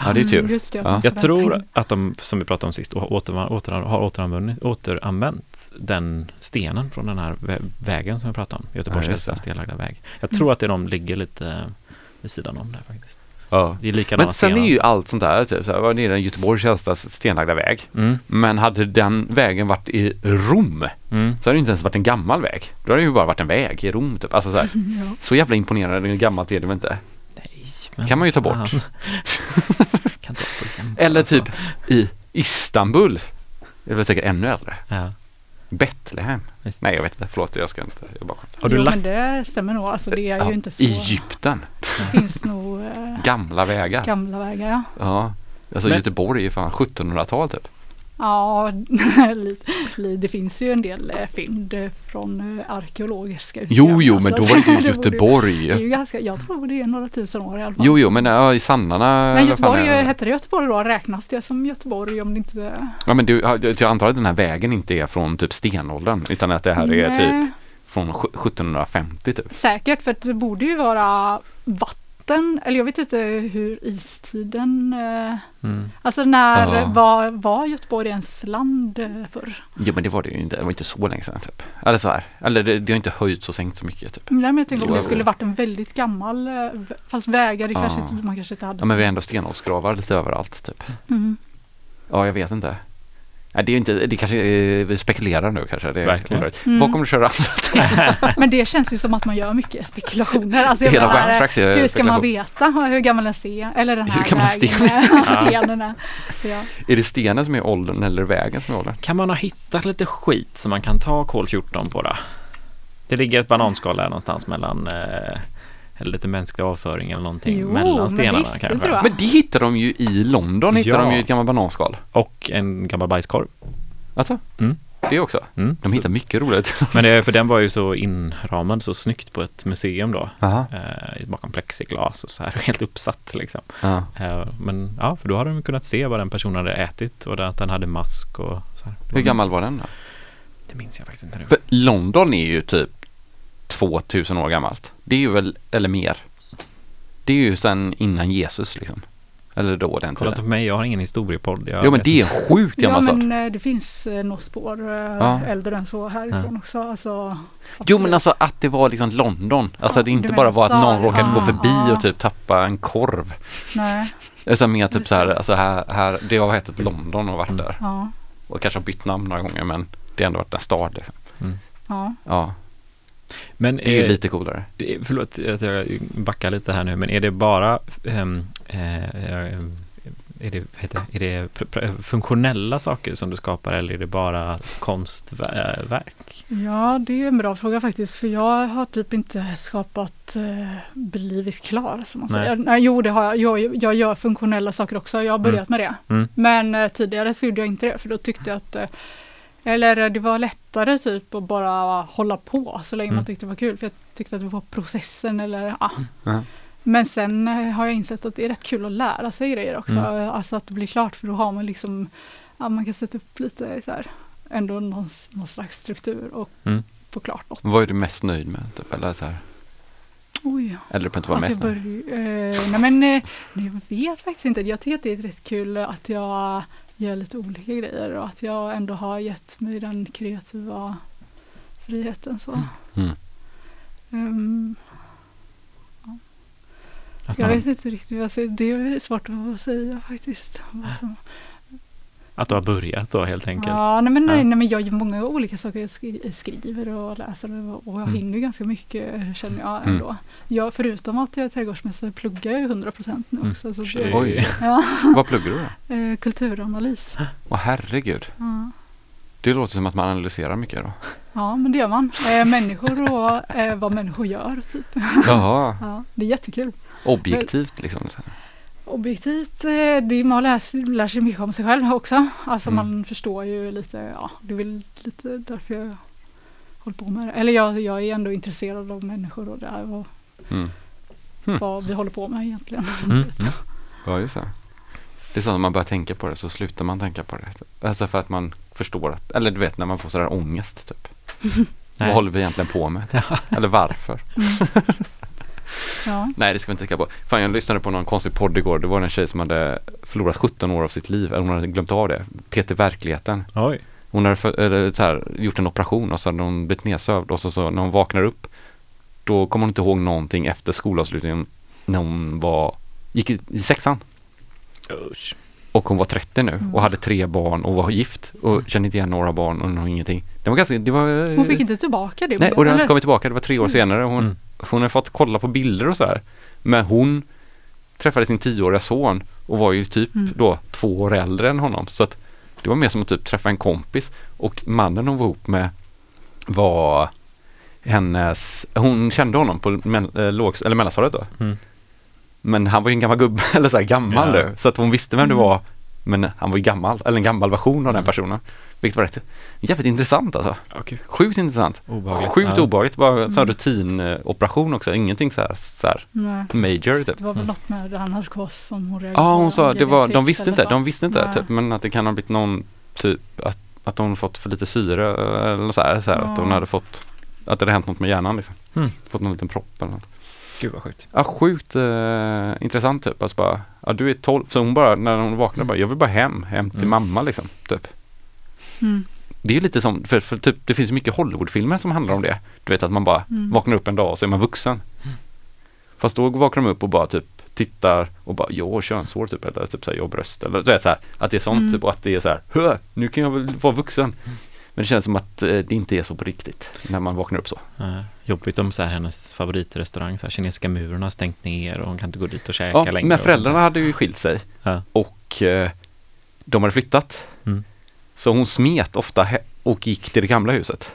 Ja det är tur. Mm, just det, Ja. Jag tror att de, som vi pratade om sist, åter, åter, har återanvänt, återanvänt den stenen från den här vä- vägen som vi pratade om. Göteborgs Ja, stenlagda väg. Jag tror att det de ligger lite vid sidan om där faktiskt. Ja. Det är likadana Men sen stenar. är ju allt sånt där, typ så här, vad är det Göteborgs äldsta stenlagda väg? Mm, Men hade den vägen varit i Rom mm. så hade det inte ens varit en gammal väg. Då hade det ju bara varit en väg i Rom typ. Alltså så, här, Ja. så jävla imponerande gammalt är det väl inte? Nej, men Kan man ju ta bort. kan ta jämföra, Eller alltså. typ i Istanbul. Det är väl säkert ännu äldre. Ja. Betlehem. Nej jag vet inte, förlåt jag ska inte, jag bara skämtar. Har du jo, men det stämmer nog. Alltså det är Ja, ju inte så. Egypten. Det finns nog eh, Gamla vägar. gamla vägar. Ja. Ja. Alltså Men- Göteborg är fan 1700-tal typ. Ja, det finns ju en del eh, fynd från eh, arkeologiska Jo, jo, men då var det ju Göteborg. Det är ju ganska, jag tror det är några tusen år i alla fall. Jo, jo, men ja, i Sannarna. Men fan Göteborg, är det? hette det Göteborg då? Räknas det som Göteborg om det inte... Ja, men du, ja, jag antar att den här vägen inte är från typ stenåldern, utan att det här är Nej, typ från sj- 1750 typ. Säkert, för det borde ju vara vatten, eller jag vet inte hur istiden... Eh, Mm. alltså när Ja. var, var Göteborg ens land eh, förr? Jo, men det var det ju inte. Det var inte så länge sedan typ. Eller så här. Eller det, det har inte höjts och sänkt så mycket typ. Nej, men jag tänkte om det skulle varit en väldigt gammal, eh, fast vägar, det kanske Ja. inte, man kanske inte hade. Ja, men vi har ändå stenåldersgravar lite överallt typ. Mm. Ja, jag vet inte. Nej, det är inte, det kanske vi spekulerar nu kanske. Det är Verkligen. Mm. Vad kommer du köra andra Men det känns ju som att man gör mycket spekulationer. Alltså Hela är hur ska man spekulation. veta hur gammal en sten, eller den Hur här gammal vägen, sten stenen är. Ja. Är det stenen som är åldern eller vägen som är åldern? Kan man ha hittat lite skit som man kan ta kol 14 på då? Det ligger ett bananskal där någonstans mellan eh, eller lite mänsklig avföring eller någonting Jo, mellan men stenarna visst, kanske. Men det hittar de ju i London, hittar Ja. de ju ett gammalt bananskal. Och en gammal bajskorv. Alltså? Mm. Det också? Mm. De hittar mycket roligt. Men det, för den var ju så inramad så snyggt på ett museum då. Aha. Eh, bakom plexiglas och så här helt uppsatt liksom. Eh, men ja, för då hade de kunnat se vad den personen hade ätit och att den hade mask och så här. Hur gammal var den då? Det minns jag faktiskt inte nu. För London är ju typ 2000 år gammalt. Det är ju väl, eller mer. Det är ju sen innan Jesus liksom. Eller då den Kolla inte tiden. på mig, jag har ingen historiepodd. Jo men det är en sjukt Ja gammal sak. men eh, det finns eh, några spår eh, Ja. äldre än så härifrån också. Alltså, Jo men alltså att det var liksom London. Alltså Ja, det inte bara var att någon råkade gå Ja, förbi ja. och typ tappa en korv. Nej, Alltså mer typ så här, alltså här, här det har hetat London och varit där. ja, Och kanske har bytt namn några gånger men det har ändå varit en stad liksom. ja. Ja, Men det är ju eh, lite coolare. det är- Förlåt att jag backar lite här nu, men är det bara eh, eh, är det, heter, är det funktionella saker som du skapar eller är det bara konstverk? Ja, det är en bra fråga faktiskt. För jag har typ inte skapat eh, blivit klar som man Nej. säger. Nej, jo, det har jag. jag. Jag gör funktionella saker också. Jag har börjat med det. Mm. Men eh, tidigare så gjorde jag inte det. För då tyckte jag att eh, eller det var lättare typ att bara hålla på så länge Mm. man tyckte det var kul. För jag tyckte att det var processen eller ja. Ja. Men sen eh, har jag insett att det är rätt kul att lära sig grejer också. Mm. Alltså att det blir klart för då har man liksom, ja man kan sätta upp lite så här, ändå någon, någon slags struktur och Mm. få klart något. Vad är du mest nöjd med? Typ, eller så här. Oj, Eller du behöver inte vara mest nöjd. börjar, eh, nej men eh, nej, jag vet faktiskt inte. Jag tycker att det är rätt kul att jag gör lite olika grejer och att jag ändå har gett mig den kreativa friheten så. Mm. Ehm, Att, jag vet inte riktigt vad jag säger. Det är svårt att säga faktiskt. Att du har börjat då helt enkelt? Ja, nej men, nej, nej, men jag gör många olika saker. Jag skri- skriver och läser och jag Mm. hinner ju ganska mycket känner jag Mm. ändå. Jag, förutom att jag är trädgårdsmästare pluggar jag ju 100% nu Mm. också. Så Shit. det, Oj, ja, vad pluggar du då? eh, kulturanalys. Åh herregud. Ja. Det låter som att man analyserar mycket då. ja, men det gör man. Eh, människor och eh, vad människor gör. Typ. Jaha, Ja, det är jättekul. objektivt liksom. så här. Objektivt, eh, det är, man lär, sig- lär sig mycket om sig själv också. Alltså Mm. man förstår ju lite, ja det är väl lite därför jag håller på med det. Eller jag, jag är ändå intresserad av människor och det här och Mm. Mm. vad vi håller på med egentligen. Mm. Mm. Ja, just det. Det är så att man börjar tänka på det så slutar man tänka på det. Alltså för att man förstår att, eller du vet när man får sådär ångest typ. Vad håller vi egentligen på med? Eller varför? Ja, Nej, det ska vi inte tänka på. Fan, jag lyssnade på någon konstig podd igår. Det var en tjej som hade förlorat 17 år av sitt liv. Eller hon hade glömt av det. Peter Verkligheten. Oj. Hon hade för, eller, så här, gjort en operation och så hade hon blivit nedsövd. Och så, så när hon vaknar upp då kommer hon inte ihåg någonting efter skolavslutningen när hon var, gick i, i sexan. Usch. Och hon var 30 nu Mm. och hade tre barn och var gift och kände inte igen några barn och ingenting. Det var ganska, det var hon fick inte tillbaka det. Nej, och det har inte kommit tillbaka. Det var tre år senare. Hon, Mm. Hon har fått kolla på bilder och så här. Men hon träffade sin tioåriga son och var ju typ Mm. då två år äldre än honom. Så att det var mer som att typ träffa en kompis. Och mannen hon var ihop med var hennes, hon kände honom på äh, lågs, eller mellanstadiet då. Mm. Men han var ju en gammal gubbe, eller så här gammal Ja. nu. Så att hon visste vem det Mm. var Men han var ju gammal, eller en gammal version av den Mm. personen. Vilket var rätt jävligt intressant alltså. Ja, gud. Sjukt intressant. Obehagligt. Sjukt Ja. obehagligt, bara en sån Mm. rutinoperation också. Ingenting så här, så här major typ. Det var väl Mm. något med det här narkos som hon reagerade Ja, hon sa, det var, de visste inte, så. de visste inte Nej. typ, men att det kan ha blivit någon typ att, att hon fått för lite syre eller så här, så här att hon Ja. hade fått, att det hade hänt något med hjärnan liksom. Mm. Fått någon liten propp eller något. Gud vad sjukt. Ja, sjukt eh, intressant typ. Alltså bara, ja du är 12, så hon bara, när hon vaknade bara, jag vill bara hem, hem till Mm. mamma liksom, typ. Mm. Det är ju lite som, för, för typ, det finns ju mycket Hollywoodfilmer som handlar om det. Du vet att man bara Mm. vaknar upp en dag och så är man vuxen. Mm. Fast då vaknar de upp och bara typ tittar och bara, jag har könshår typ, eller typ såhär, jag har bröst, eller du vet så här, att det är sånt Mm. typ och att det är så här, hö, nu kan jag väl vara vuxen. Men det känns som att eh, det inte är så på riktigt när man vaknar upp så. Uh, jobbigt om så här, hennes favoritrestaurang, så här, kinesiska muren har stängt ner och hon kan inte gå dit och käka Ja, längre. men och- föräldrarna hade ju skilt sig Ja. och eh, de hade flyttat. Så hon smet ofta och gick till det gamla huset.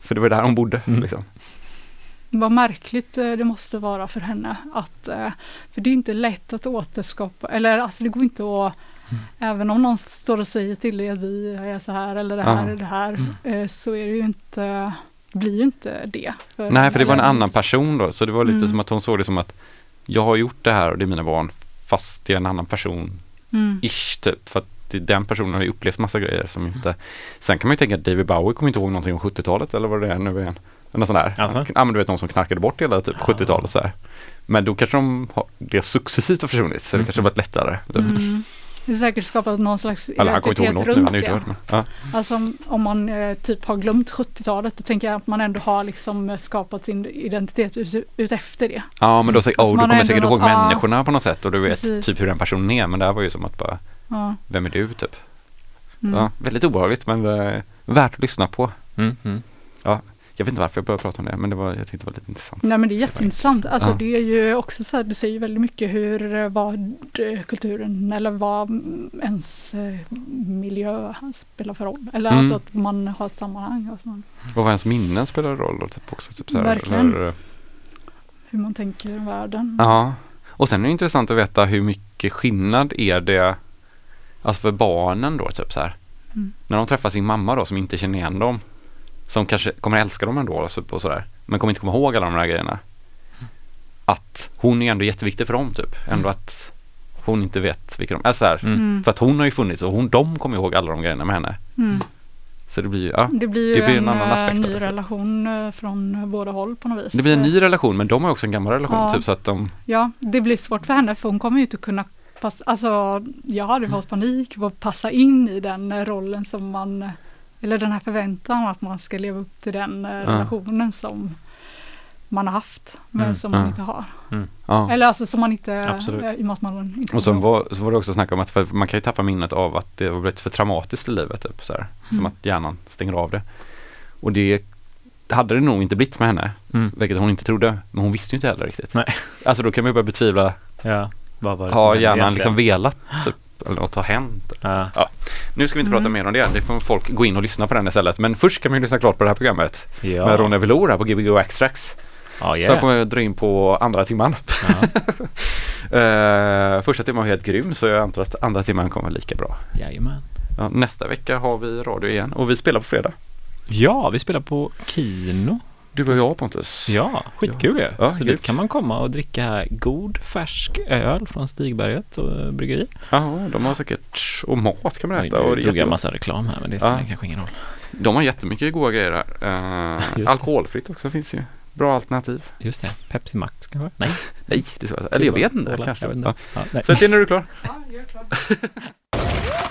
För det var där hon bodde. Mm. Liksom. Vad märkligt eh, det måste vara för henne. Att, eh, för det är inte lätt att återskapa, eller alltså det går inte att Mm. Även om någon står och säger till dig att vi är så här eller det här Ja. eller det här. Mm. eh, Så är det ju inte, det blir ju inte det. Nej, för det var en annan person då. Så det var lite Mm. som att hon såg det som att jag har gjort det här och det är mina barn. Fast det är en annan person, Mm. ish typ. För att det, den personen har ju upplevt massa grejer som inte... Sen kan man ju tänka att David Bowie kommer inte ihåg någonting om 70-talet eller vad det är nu igen. Eller något sånt där. Alltså? Ja men du vet någon som knarkade bort hela typ Ja. 70-talet så här. Men då kanske de har, det successivt har försvunnit så det Mm. kanske har varit lättare. Typ. Mm. Det är säkert skapat någon slags Eller han kommer inte ihåg något nu, runt han ju det. ja. Alltså om, om man eh, typ har glömt 70-talet, då tänker jag att man ändå har liksom eh, skapat sin identitet ut, ut efter det. ja men då säger Alltså oh, du har kommer säkert ihåg något- människorna på något sätt och du vet Precis. typ hur den personen är. Men det här var ju som att bara, Ja. vem är du typ? Mm. Ja, väldigt obehagligt men eh, värt att lyssna på. Mm, mm. Jag vet inte varför jag började prata om det men det var, jag tyckte det var lite intressant. Nej men det är jätteintressant. Alltså Ja. det är ju också så här, det säger väldigt mycket hur, eh, vad eh, kulturen eller vad mm, ens miljö spelar för roll. Eller Mm. alltså att man har ett sammanhang. Alltså man, Och vad ens minnen spelar roll då, typ också. Typ så här, Verkligen. eller, hur man tänker i världen. Ja, och sen är det intressant att veta hur mycket skillnad är det Alltså för barnen då typ så här. Mm. När de träffar sin mamma då som inte känner igen dem Som kanske kommer älska dem ändå och så- och sådär Men kommer inte komma ihåg alla de här grejerna Att hon är ändå jätteviktig för dem typ Ändå att hon inte vet vilka de är så här. Mm. Mm. För att hon har ju funnits och hon, de kommer ihåg alla de grejerna med henne Mm. Så det blir ju, ja Det blir ju Det blir en en, annan eh, aspekt av ny relation eh, från eh, båda håll på något vis. Det blir en ny relation men de har också en gammal relation Ja. typ så att de Ja, det blir svårt för henne för hon kommer ju inte kunna passa, alltså jag hade Mm. fått panik på att passa in i den rollen som man, eller den här förväntan att man ska leva upp till den eh, relationen som man har haft, men Mm, som man ja. inte har. ja. Eller alltså som man inte, Absolut. eh, i och med att man inte Och ihåg. var, så var det också snack om att för man kan ju tappa minnet av att det har blivit för traumatiskt i livet. Typ, så här, Som Mm. att hjärnan stänger av det. Och det hade det nog inte blivit med henne. Mm. Vilket hon inte trodde. Men hon visste ju inte heller riktigt. Nej. Alltså då kan man ju börja betvivla. Ja, vad var det Har hjärnan liksom velat typ, eller något har hänt? Ja. Nu ska vi inte prata Mm. mer om det. Det får folk gå in och lyssna på den istället. Men först kan man ju lyssna klart på det här programmet. Ja. Med Ronny Velour här på Gbg Extracts. Ja, Så yeah. kommer jag dra in på andra timman. ja. Eh, första timman var helt grym så jag antar att andra timman kommer lika bra. Jajamän. Ja, nästa vecka har vi radio igen och vi spelar på fredag. Ja, vi spelar på Kino. Du och jag Pontus. Ja, skitkul ju. Ja, så grymt. dit kan man komma och dricka god färsk öl från Stigberget och bryggeri. Ja, de har säkert, och mat kan man Oj, äta. Och nu det är drog jag en massa reklam här men det Ja. spelar kanske ingen roll. de har jättemycket goda grejer här. Eh, det. alkoholfritt också finns ju. Bra alternativ. Just det, Pepsi Max kanske? Nej. Nej, det är så. Eller jag vet inte. Kanske. Jag vet inte. Ja. Ja, nej. Sätt in när du är klar. Ja, jag är klar.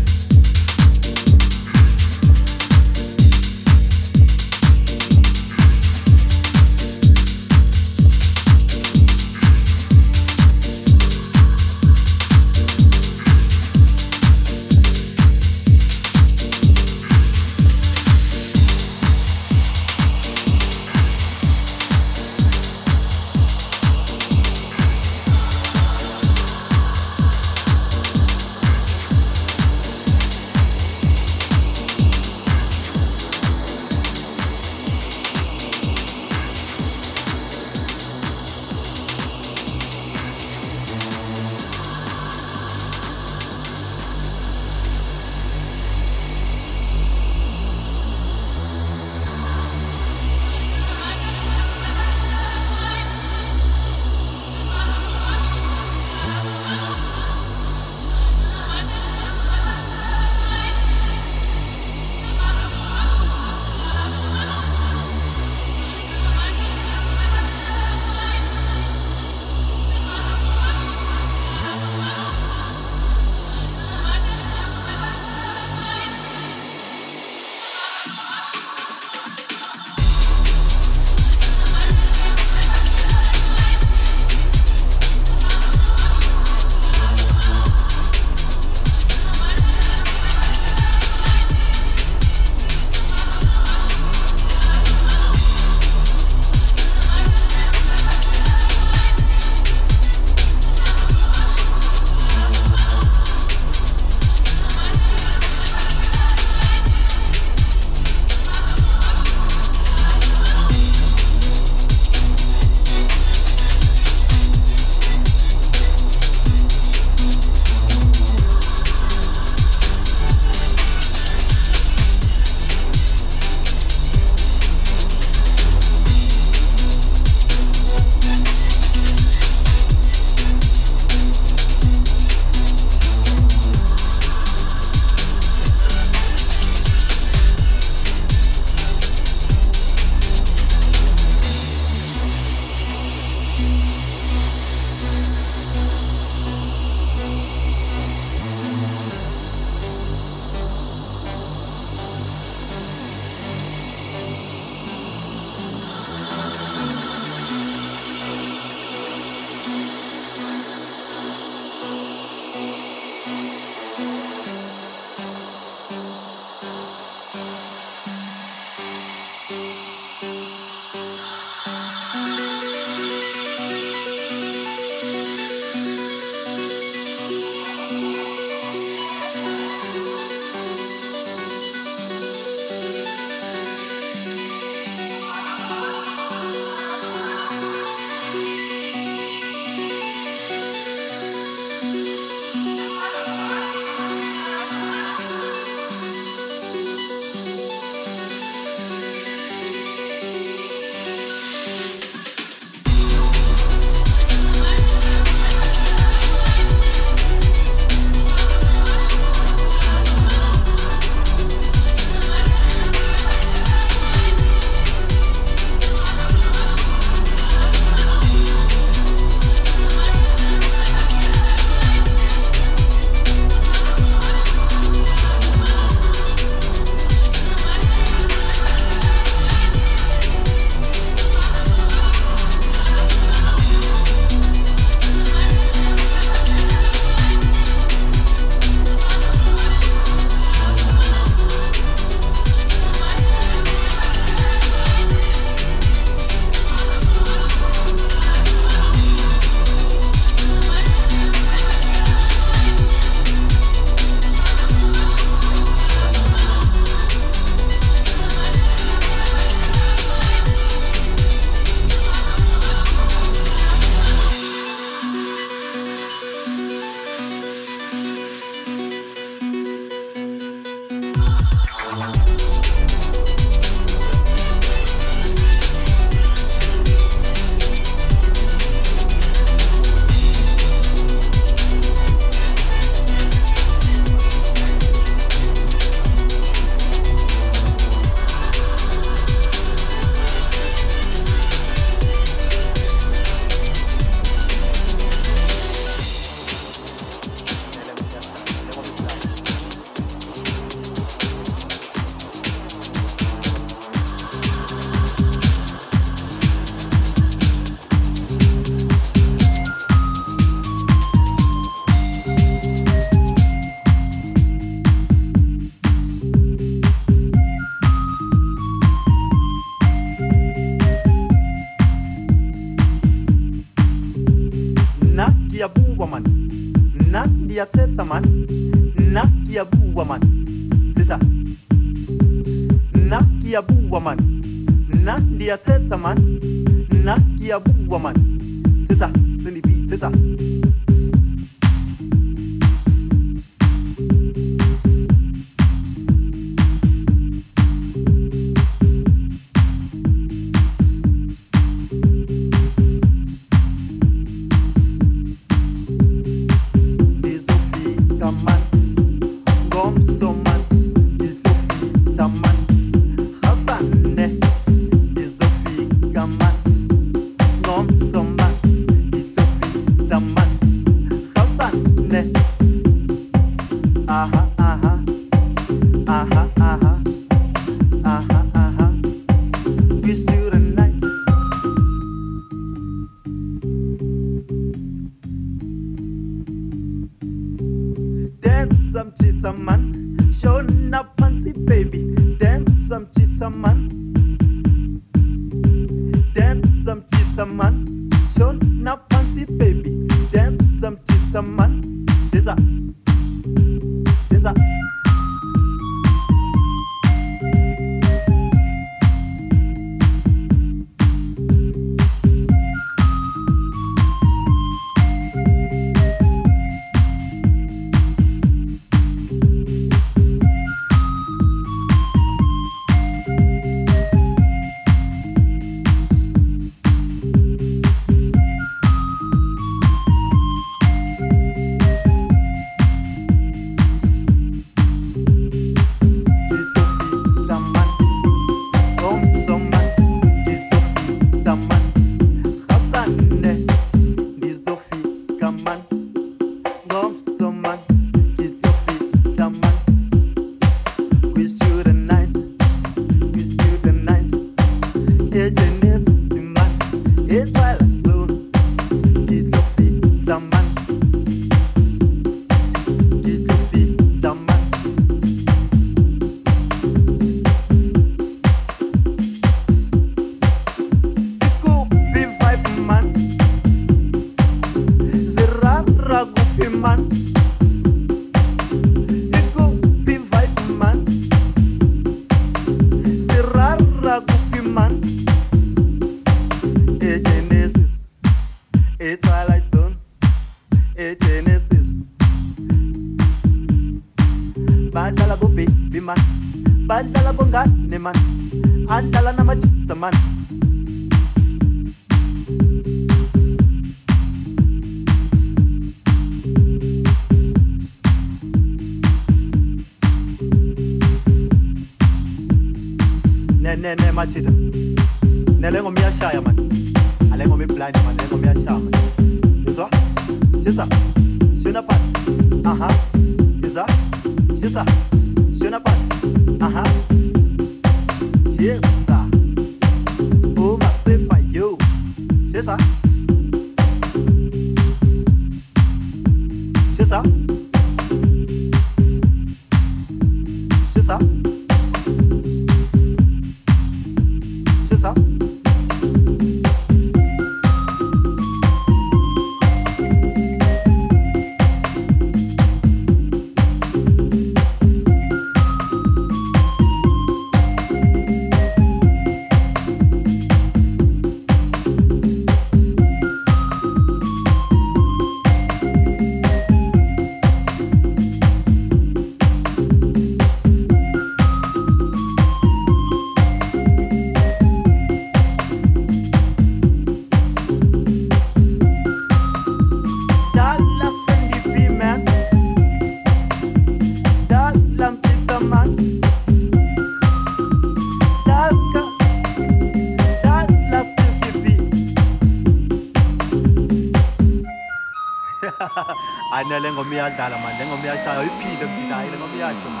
Mira, 后我们要 mantengo mi alza.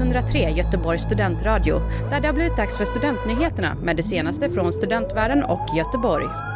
103 Göteborgs studentradio där det har blivit dags för Studentnyheterna med det senaste från studentvärlden och Göteborg.